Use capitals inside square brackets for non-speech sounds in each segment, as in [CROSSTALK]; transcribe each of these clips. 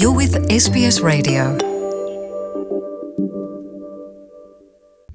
You're with SBS Radio.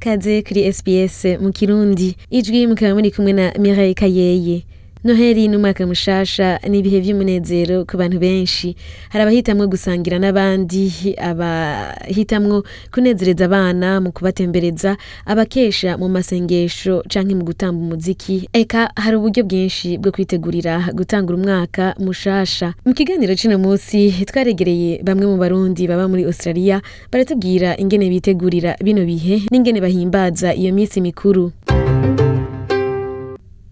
kaze kuri SBS mu kirundi ijwi mukaba muri kumwe na Mireille Kayeye Noheli n'umwaka mushasha ni ibihe vy'umunezero ku bantu benshi. Hari abahitamwo gusangira n'abandi abahitamwo kunezereza abana mu kubatembereza abakesha mu masengesho canke mu gutamba umuziki. Eka hari uburyo bwinshi bwo kwitegurira gutangura umwaka mushasha. Mu kiganiro c'uno musi twaregereye bamwe mu barundi baba muri Australia baratubwira ingene bitegurira bino bihe n'ingene bahimbaza iyo misi mikuru.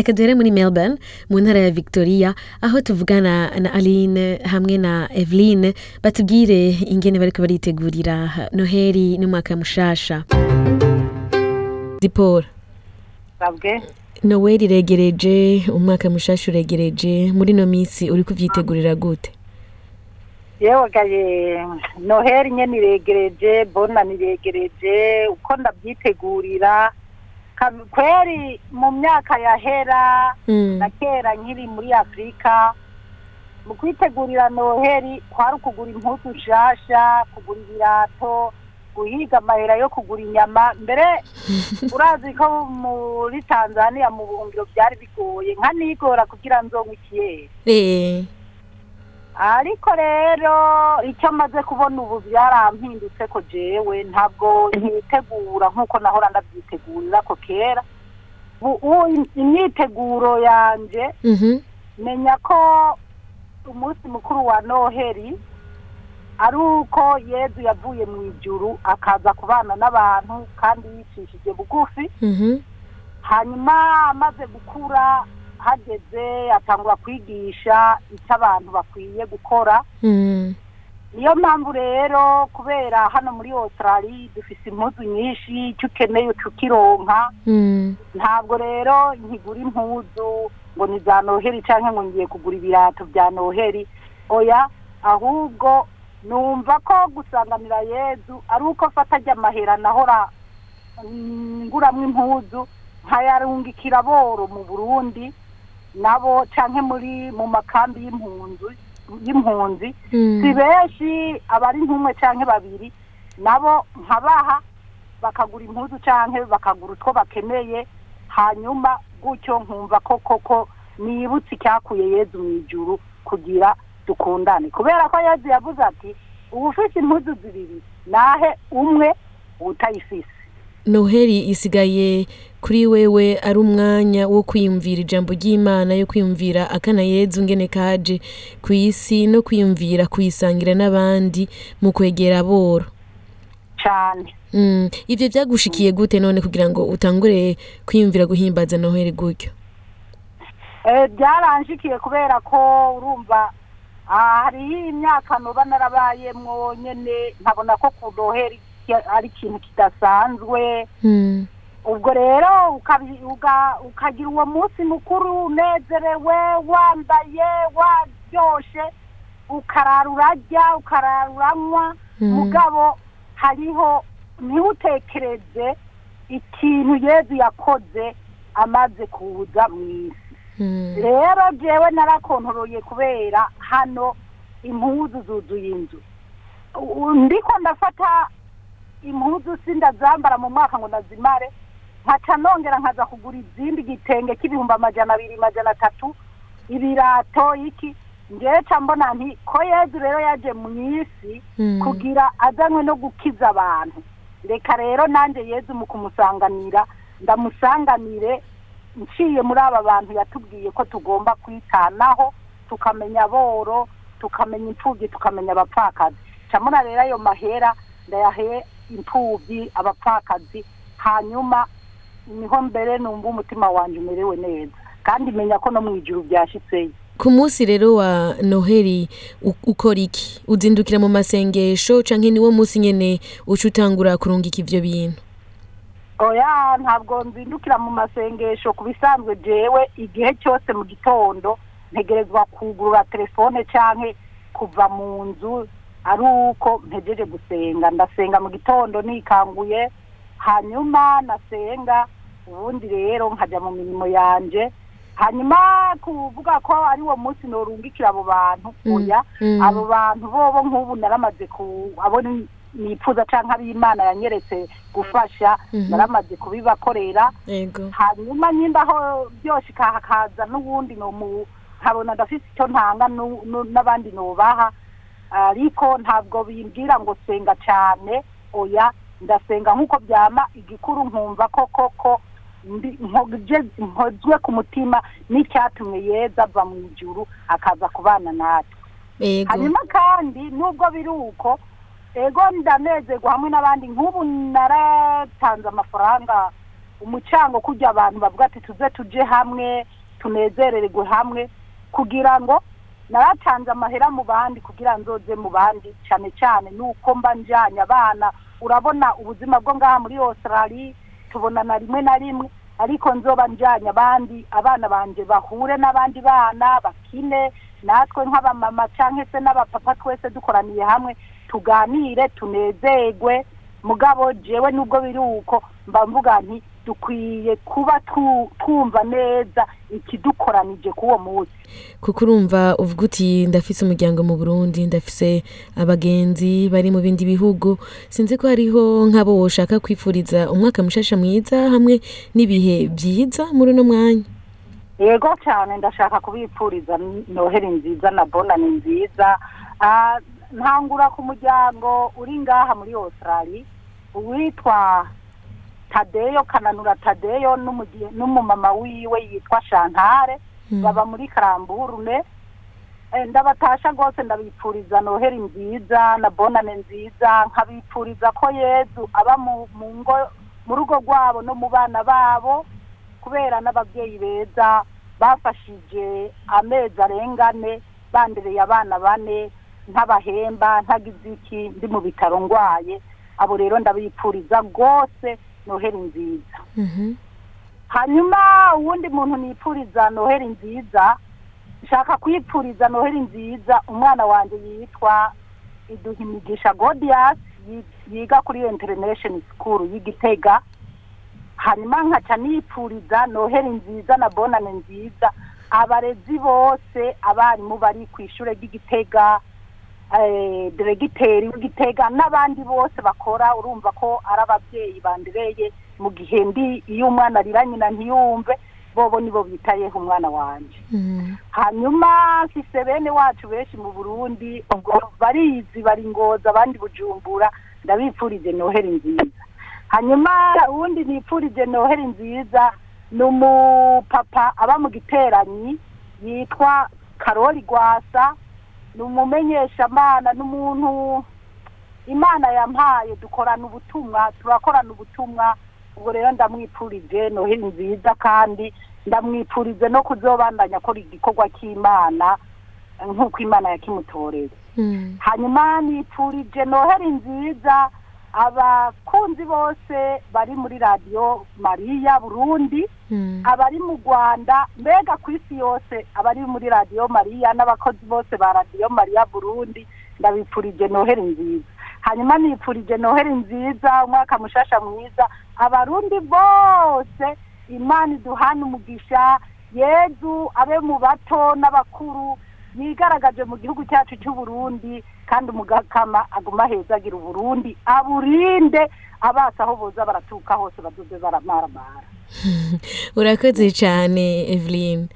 Reka duhere muri melbourne mu ntara ya victoria aho tuvugana na aline hamwe na eveline batubwire ingene bariko baritegurira noheli n'umwaka mushasha. Dipora sabwe noweli iregereje umwaka mushasha uregereje muri no misi uri kuvyitegurira gute? Yewe gaye noheli nyene iregereje bona niregereje uko ndavyitegurira Ka- kweri mu myaka yahera Mm. na kera nkiri muri afurika mu kwitegurira noheli kwari ukugura impuzu nshasha kugura ibirato guhiga amahera yo kugura inyama. Mbere [LAUGHS] urazi ko muri tanzania mu buhungiro byari bigoye. Nka nigora kugira nzonke ikiyeri Eh, ariko rero icyo maze kubona ubu byarampindutse ko jewe ntabwo ntitegura nk'uko nahora ndabyitegurira ko kera. Ubu imyiteguro yanje mhm, menya ko umunsi mukuru wa noheli ari uko yezu yavuye mu ijuru akaza kubana n'abantu kandi yicishije bugufi. Mhm, hanyuma amaze gukura hageze atangura kwigisha icyo abantu bakwiye gukora. Mm, niyo mpamvu rero kubera hano muri australia dufise impuzu nyinshi icyo ukeneye ukironka. Mm, ntabwo rero nkigura impuzu ngo ni za noheli cyangwa ngo ngiye kugura ibirato bya noheli. Oya ahubwo numva ko gusanganira yezu ari uko mfata ajya amahera nahora nguramwo impuzu nkayarungikira boro mu burundi. Nabo canke muri mu makambi y'impunzi y'impunzi. Mm. si benshi abari nk'umwe canke babiri nabo nkabaha bakagura impuzu canke bakagura utwo bakeneye hanyuma gutyo nkumva ko koko nibutse icyakuye yezu mu ijuru kugira dukundane. Kubera ko yezu yavuze ati uba ufite impuzu zibiri nahe umwe utayifise. Noheli isigaye kuri wewe ari umwanya wo kwiyumvira ijambo ry'imana yo kwiyumvira akana yezu ngene kaje ku isi no kwiyumvira kuyisangira n'abandi mu kwegera aboro cane mm. ivyo vyagushikiye gute none kugira ngo utangure kwiyumvira guhimbaza noheli gutyo Eh, byaranshikiye kubera ko urumva ah, hariho imyaka noba narabayemwo nyene nkabona ko ku noheli ki- ari ikintu kidasanzwe mm. Ubwo rero ukagira uwo munsi mukuru unezerewe wambaye waryoshe ukarara urarya ukarara uranywa Mm. mugabo hariho ntiwutekereze ikintu yezu yakoze amaze kuza mu isi Mm. rero jewe narakontoroye kubera hano impuzu zuzuye inzu ndiko ndafata impuzu sindazambara mu mwaka ngo nazimare nkaca nongera nkaza kugura izindi igitenge k'ibihumbi amajana abiri majana atatu ibirato iki. Ngewe ca mbona nti ko yezu rero yaje mu isi Mm. kugira azanywe no gukiza abantu. Reka rero nanjye yezu mu kumusanganira ndamusanganire nciye muri aba bantu yatubwiye ko tugomba kwitanaho tukamenya boro tukamenya imfubyi tukamenya abapfakazi. Camuna rero ayo mahera ndayahe imfubyi abapfakazi hanyuma ni ho mbere numva umutima wanje umerewe neza. Kandi menya ko no mu ijuru byashitseyo ku munsi rero wa noheli ukora iki? Uzindukira mu masengesho canke niwo munsi nyene uca utangura kurungika ivyo bintu? Oya ntabwo nzindukira mu masengesho ku bisanzwe jewe igihe cyose mu gitondo ntegerezwa kugurura telefone canke kuva mu nzu ari uko mpejeje gusenga. Ndasenga mu gitondo nikanguye hanyuma nasenga ubundi rero nkajya mu mirimo yanje hanyuma kuvuga ko ari wo munsi norungikira abo bantu Mm, oya mm. abo bantu bobo nk'ubu naramaze ku abo ni- nifuza canke ab'imana yanyeretse gufasha Mhm. naramaze kubibakorera hanyuma nyimba aho byose hakaza n'ubundi nkabona ndafise icyo ntanga n'abandi nobaha ariko ntabwo bimbwira ngo senga cyane oya ndasenga nk'uko byama igikuru nkumva ko koko nkozwe ku mutima n'icyatumye yeza ava mu ijuru akaza kubana natwe. Hanyuma kandi nubwo biri uko ego ndanezerwa hamwe n'abandi nk'ubu naratanze amafaranga umucango kujya abantu bavuga ati tuze tuje hamwe tunezerererwe hamwe kugira ngo naratanze amahera mu bandi kugira nzoze mu bandi cyane cyane nuko mba njyanye abana. Urabona ubuzima bwo ngaha muri Australia tubonana rimwe na rimwe ariko nzoba njyanye abandi abana banje bahure n'abandi bana bakine natwe nk'abamama cyangwa se n'abapapa twese dukoraniye hamwe tuganire tunezerwe. Mugabo jewe nubwo biri uko mba mvuga nti dukwiye kuba twumva neza ikidukoranije k'uwo munsi. Kuko urumva uvuga uti ndafise umuryango mu burundi ndafise abagenzi bari mu bindi bihugu. Sinzi ko hariho nk'abo woshaka kwifuriza umwaka mushasha mwiza hamwe n'ibihe byiza muri uno mwanya. Yego cyane ndashaka kubipfuriza noheri nziza na bonani nziza. Ah, ntangura ku muryango uri ngaha muri Australia. Uwitwa tadeyo kananura tadeyo n'umumama wiwe yitwa shantare Mm. baba muri karamburune Eh, ndabatasha rwose ndabipfuriza noheri nziza na bonane nziza nkabipfuriza ko yezu aba mu ngo mu rugo rwabo no mu bana babo kubera n'ababyeyi beza bafashije amezi arengane bandereye abana bane ntabahemba ntagize iki ndi mu bitaro ndwaye abo rero ndabipfuriza rwose noheri nziza. Mhm. hanyuma uwundi muntu nipfuriza noheri nziza nshaka kwipfuriza noheri nziza umwana wanjye yitwa iduhimigisha godias yi- yiga kuri international school y'igitega hanyuma nkaca nipfuriza noheri nziza na bonane nziza. Abarezi bose abarimu bari ku ishure ry'igitega diregiteri w'igitega n'abandi bose bakora urumva ko ari ababyeyi bandereye mu gihe ndi iyo umwana arira nyina ntiyumve bobo nibo bitayeho umwana wanje Mhm. hanyuma mfise bene wacu benshi mu burundi ubwo barizi bari ngoza abandi bujumbura ndabipfurije noheri nziza hanyuma uwundi nipfurije noheri nziza ni umupapa aba mu giteranyi yitwa karori rwasa ni umumenyeshamana n'umuntu imana yampaye dukorana ubutumwa turakorana ubutumwa ubwo rero ndamwipfurije noheri nziza kandi ndamwipfurije no kuzobandanya akora igikorwa cy'imana nk'uko imana yakimutoreye Mhm. hanyuma nipfurije noheri nziza abakunzi bose bari muri radiyo mariya burundi Mhm. abari mu rwanda mbega ku isi yose abari muri radiyo mariya n'abakozi bose ba radiyo mariya burundi ndabipfurije noheri nziza hanyuma nipfurije noheri nziza umwaka mushasha mwiza abarundi bose imana iduhana umugisha yezu abe mu bato n'abakuru yigaragaje mu gihugu cyacu cy'uburundi kandi umugakama aguma heza agira uburundi aburinde abasi aho boza baratuka hose baduze baramaramara [LAUGHS] urakoze cyane eveline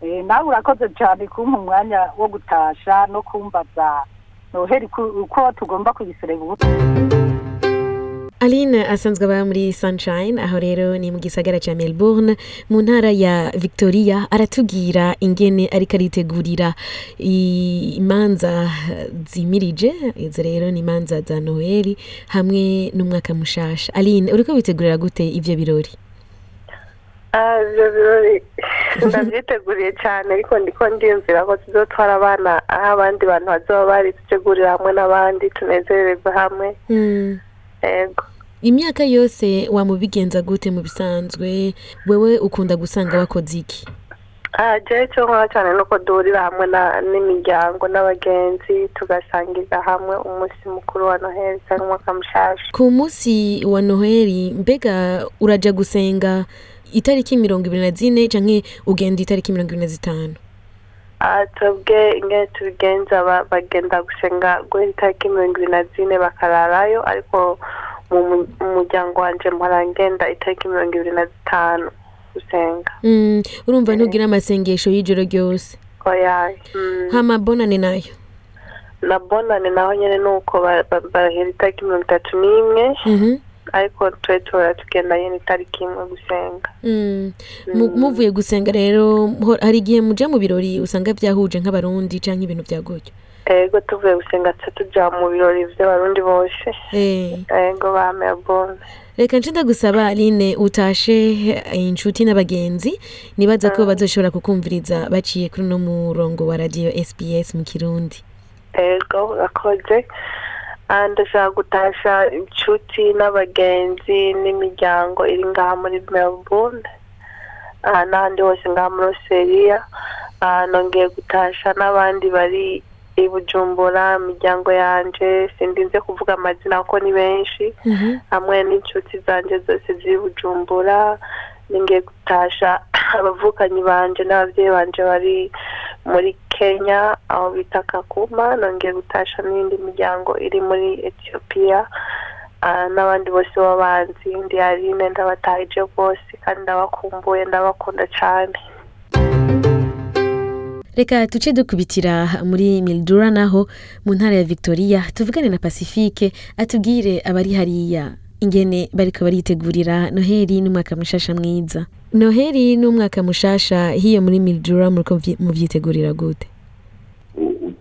Eh, nawe urakoze cyane kumpa umwanya wo gutasha no kumbaza. Noheri uko tugomba kuyiserebura aline asanzwe aba muri sunshine aho rero ni mu gisagara cya melbourne mu ntara ya victoria aratubwira ingene ariko aritegurira imanza zimirije izo rero ni imanza za noheli hamwe n'umwaka mushasha. Aline uriko witegurira gute ivyo birori? Ah, ibyo birori ndabyiteguriye cyane ariko ndiko ndiyumvira ko tuzotwara abana aho abandi bantu bazoba bari tutegurira hamwe n'abandi tunezererwe hamwe. Mm. Imyaka yose wamubigenza gute mu bisanzwe wewe ukunda gusanga wakoze iki? Ah, jewe icyo nkora cyane ni uko duhurira hamwe n'imiryango n'abagenzi tugasangirira hamwe umunsi mukuru wa noheli cyangwa umwaka mushasha. Ku munsi wa noheli mbega uraja gusenga itariki mirongo ibiri na zine canke ugenda itariki mirongo ibiri na zitanu? Twebwe ingene tubigenza ba- bagenda gusenga guhera itariki mirongo ibiri na zine bakararayo ariko mu mu- mu muryango wanje mpora ngenda itariki mirongo ibiri na zitanu gusenga Mm, urumva ntugira amasengesho y'ijoro ryose? Oya mm. hama bonane nayo? Na bonane naho nyene nuko ba- ba- barahera itariki mirongo itatu n'imwe. Mhm. Ariko twe tugenda nyene itariki imwe gusenga. Mm. Mu- muvuye gusenga rero hari igihe muja mu birori usanga vyahuje nk'abarundi canke ibintu vya gutyo? Ego tuvuye gusenga tuca tuja mu birori vy'abarundi bose. Eh, ego ba melbourne reka nce ndagusaba aline utashe inshuti n'abagenzi. Nibaza ko bazoshobora kukumviriza baciye kuri uno murongo wa radio sbs mu kirundi. Ego urakoze ndashaka gutasha inshuti n'abagenzi n'imiryango iri ngaha muri melbourne. Ah, n'ahandi hose ngaha muri australia. Nongeye gutasha n'abandi bari i bujumbura imiryango yanje sindinze kuvuga amazina kuko ni benshi. Mhm. hamwe n'inshuti zanje zose ziri bujumbura ningiye gutasha abavukanyi banje n'ababyeyi banje bari muri kenya aho bita kakuma nongeye gutasha n'indi miryango iri muri etiyopiya Ah, n'abandi bose b'abanzi. Ndi aline ndabatahije bose kandi ndabakumbuye ndabakunda cyane. Reka tuce dukubitira muri mildura naho mu ntara ya victoria tuvugane na pacifique atubwire abari hariya. Ingene bariko baritegurira noheli n'umwaka mushasha mwiza. Noheli n'umwaka mushasha hiyo muri mildura muriko muvyi- muvyitegurira gute?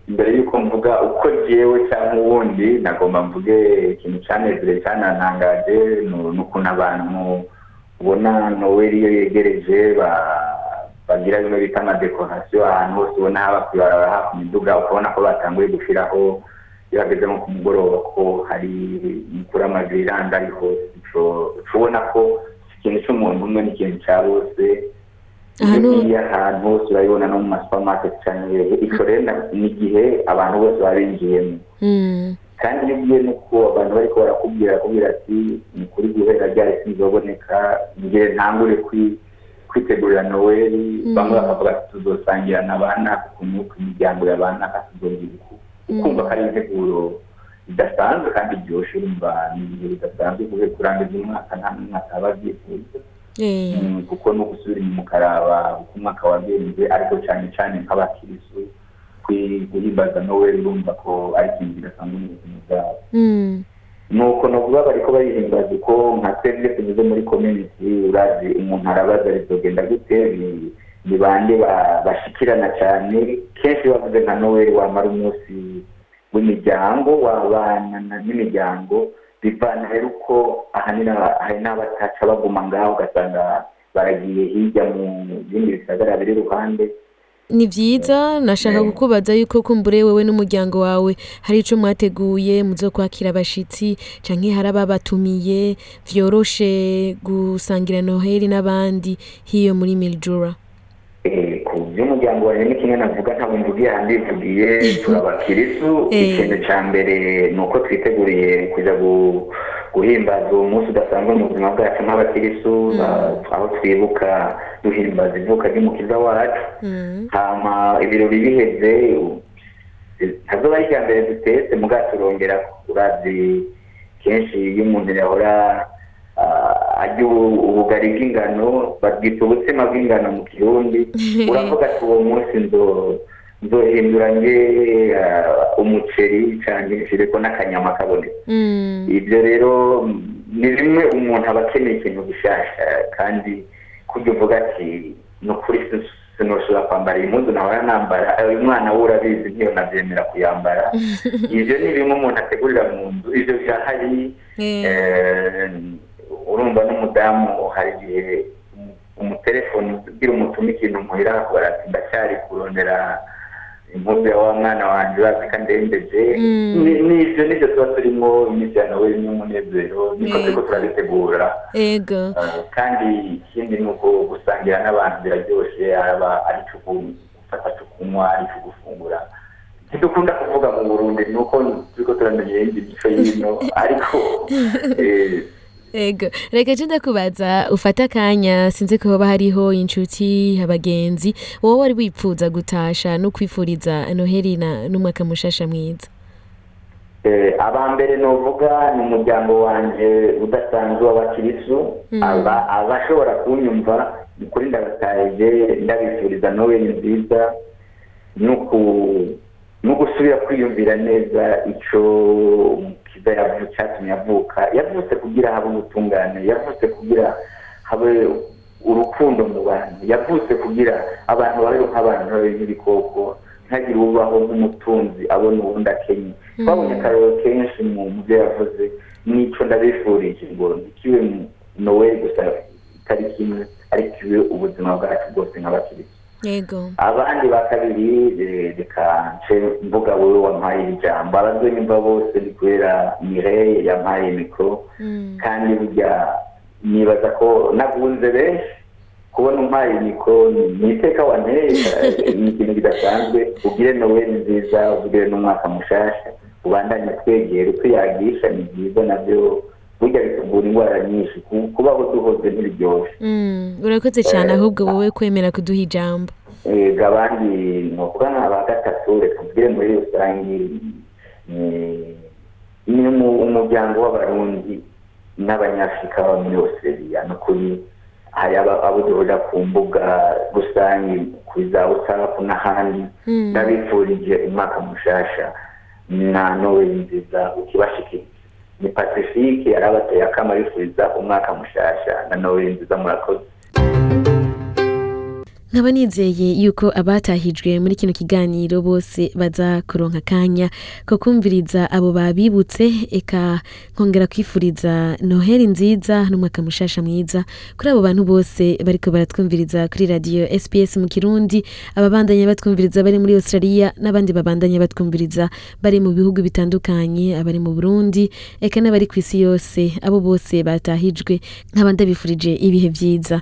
Mbere y'uko mvuga uko jewe cyangwa uwundi nagomba mvuge ikintu cyanezere cyanantangaje ni ni ukuntu abantu ubona noweli iyo yegereje ba- bagira bimwe bita amadekorasiyo ahantu hose ubona haba ku ibarabara haba ku miduga ukabona ko batanguye gushyiraho iyo hageze nko ku mugoroba ko hari mukuru amaviranda ariho ico uca ubona ko ikintu cy'umuntu umwe n'ikintu cya bose iyo ahantu hose urabibona no mu masupamaketi cyangwa ico rero ni igihe abantu bose baba binjiyemo. Mm, kandi iyo ugiye nuko abantu bariko barakubwira bakubwira ati ni kuri guhera ryari sinzoboneka ngiye ntangure kwi- kwitegurira noweli bamwe bakavuga ati tuzosangira na banaka ukuntu uko imiryango ya banaka tuzogira uku ukumva ko ari integuro idasanzwe kandi iryoshe urumva ni ibihe bidasanzwe kuve kurangiza umwaka nta n'umwaka aba abyifuza eh, Mm, kuko no gusubira inyuma ukaraba uko umwaka wagenze ariko cyane cyane nk'abakirisu guhimbaza noweli urumva ko ari ikintu kidasanzwe mu buzima bwabo mm, nuko novuga bariko barihimbaza uko nka twebwe tunyuze muri community urazi umuntu arabaza rizogenda gute ni- bande ba- bashikirana cyane. Kenshi bavuze nka noweli wamara umunsi w'imiryango w'abana na- n'imiryango bivana rero uko ahanini hari n'abataca baguma ngaho ugasanga baragiye hirya mu bindi bisagara biri iruhande. Ni vyiza nashaka kukubaza yuko kumbure wewe n'umuryango wawe hari ico mwateguye muzo kwakira abashitsi canke hari ababatumiye vyoroshe gusangira noheli n'abandi hiyo muri Eh, ku by'umuryango wanjye ni kimwe navuga ntabwo mvugiye ahandi bivugiye turabakirisu Eh. ikintu cya mbere ni uko twiteguriye kujya gu- guhimbaza uwo munsi udasanzwe mu buzima bwacu nk'abakirisu ah, aho twibuka duhimbaza ivuka ry'umukiza wacu Mm. hama ibirori biheze ntazoba ari irya mbere dutetse muga turongera urazi kenshi iyo umuntu yahora ah, arya ubu- ubugari bw'ingano babwita ubutsima bw'ingano mu kirundi [LAUGHS] uravuga ati uwo munsi nzo nzohindura nge ah, umuceri cyane nshireko n'akanyama kaboneka Mm. ibyo rero ni bimwe umuntu aba akeneye ikintu gishasha kandi kurya uvuga ati ni ukuri sin- sinoshobora kwambara iyi mpuzu nahora nambara uyu mwana we urabizi ntiyo nabyemera kuyambara [LAUGHS] ibyo ni bimwe umuntu ategurira mu nzu ibyo birahari Eh. Eh, urumva n'umudamu hari igihe umu- umutelefoni ugira umutume ikintu muhira akora ati ndacyari kurondera impuzu ya wa mwana wanjye urazi ko ndembeje Mm. Ni- nivyo nivyo tuba turimo iminsi ya noweli n'umunezero niko turiko turabitegura Eh, kandi ikindi ni uko gusangira n'abantu biraryoshe araba ari cyo gufata cyo kunywa ari cyo gufungura. Ntidukunda kuvuga mu burundi ni uko turiko turamenya iyindi mico y'ino [LAUGHS] ariko eh, ego. Reka je ndakubaza ufate akanya sinzi ko hoba hariho inshuti abagenzi wowe wari wipfuza gutasha no kwifuriza noheli na n'umwaka mushasha mwiza? Eh, abambere novuga ni umuryango wanje udasanzwe w'abakirisu aba abashobora kunyumva ni kuri ndabataje ndabifuriza noweli nziza no gusubira kwiyumvira neza ico umukiza yavu cyatumye avuka. Yavutse kugira habe ubutungane yavutse kugira habe urukundo mu bantu yavutse kugira abantu babeho nk'abantu babe nk'ibikoko ntihagire ubaho nk'umutunzi abona uwundi akenye. Twabonye akarero kenshi mu byo yavuze n'ico ndabifurije ngo ntikibe noweli gusa itariki imwe ariko ibe ubuzima bwacu bwose nk'abakirisitu. ego abandi ba kabiri reka nce mvuga wowe wampaye iri jambo abazonyumva bose ni kubera mireye yampaye mikoro Mm. kandi burya nibaza ko nagunze benshi. Kubona umpaye mikoro ni iteka wanteye. [LAUGHS] Ni ikintu kidasanzwe. Ugire noweli nziza ugire n'umwaka mushasha. Ubandanye twegera utwiyagisha ni byiza na byo burya bituvura indwara nyinshi. Ku- kubaho duhoze ntibiryoshe. Mm, urakoze cyane ahubwo wowe kwemera kuduha ijambo. Ego abandi ni ukuvuga nka ba gatatu reka tugire muri rusange. Ni- ni umu- umuryango w'abarundi n'abanyafurika baba muri australia. Ni ukuri hari abo duhurira ku mbuga rusange kuri za whatsapp n'ahandi. Mm. ndabifurije umwaka mushasha. Na noweli nziza ukibashikiriza ni pacifique yari abateye akama bifuriza umwaka mushasha. Na noweli nziza murakoze. Nkaba nizeye yuko abatahijwe muri kino kiganiro bose baza kuronka akanya ko kumviriza abo babibutse eka nkongera kwifuriza noheli nziza n'umwaka mushasha mwiza. Kuri abo bantu bose bariko baratwumviriza kuri radiyo sps mu kirundi ababandanya batwumviriza bari muri australia n'abandi babandanya batwumviriza bari mu bihugu bitandukanye abari mu burundi eka n'abari ku isi yose. Abo bose batahijwe nkaba ndabifurije ibihe vyiza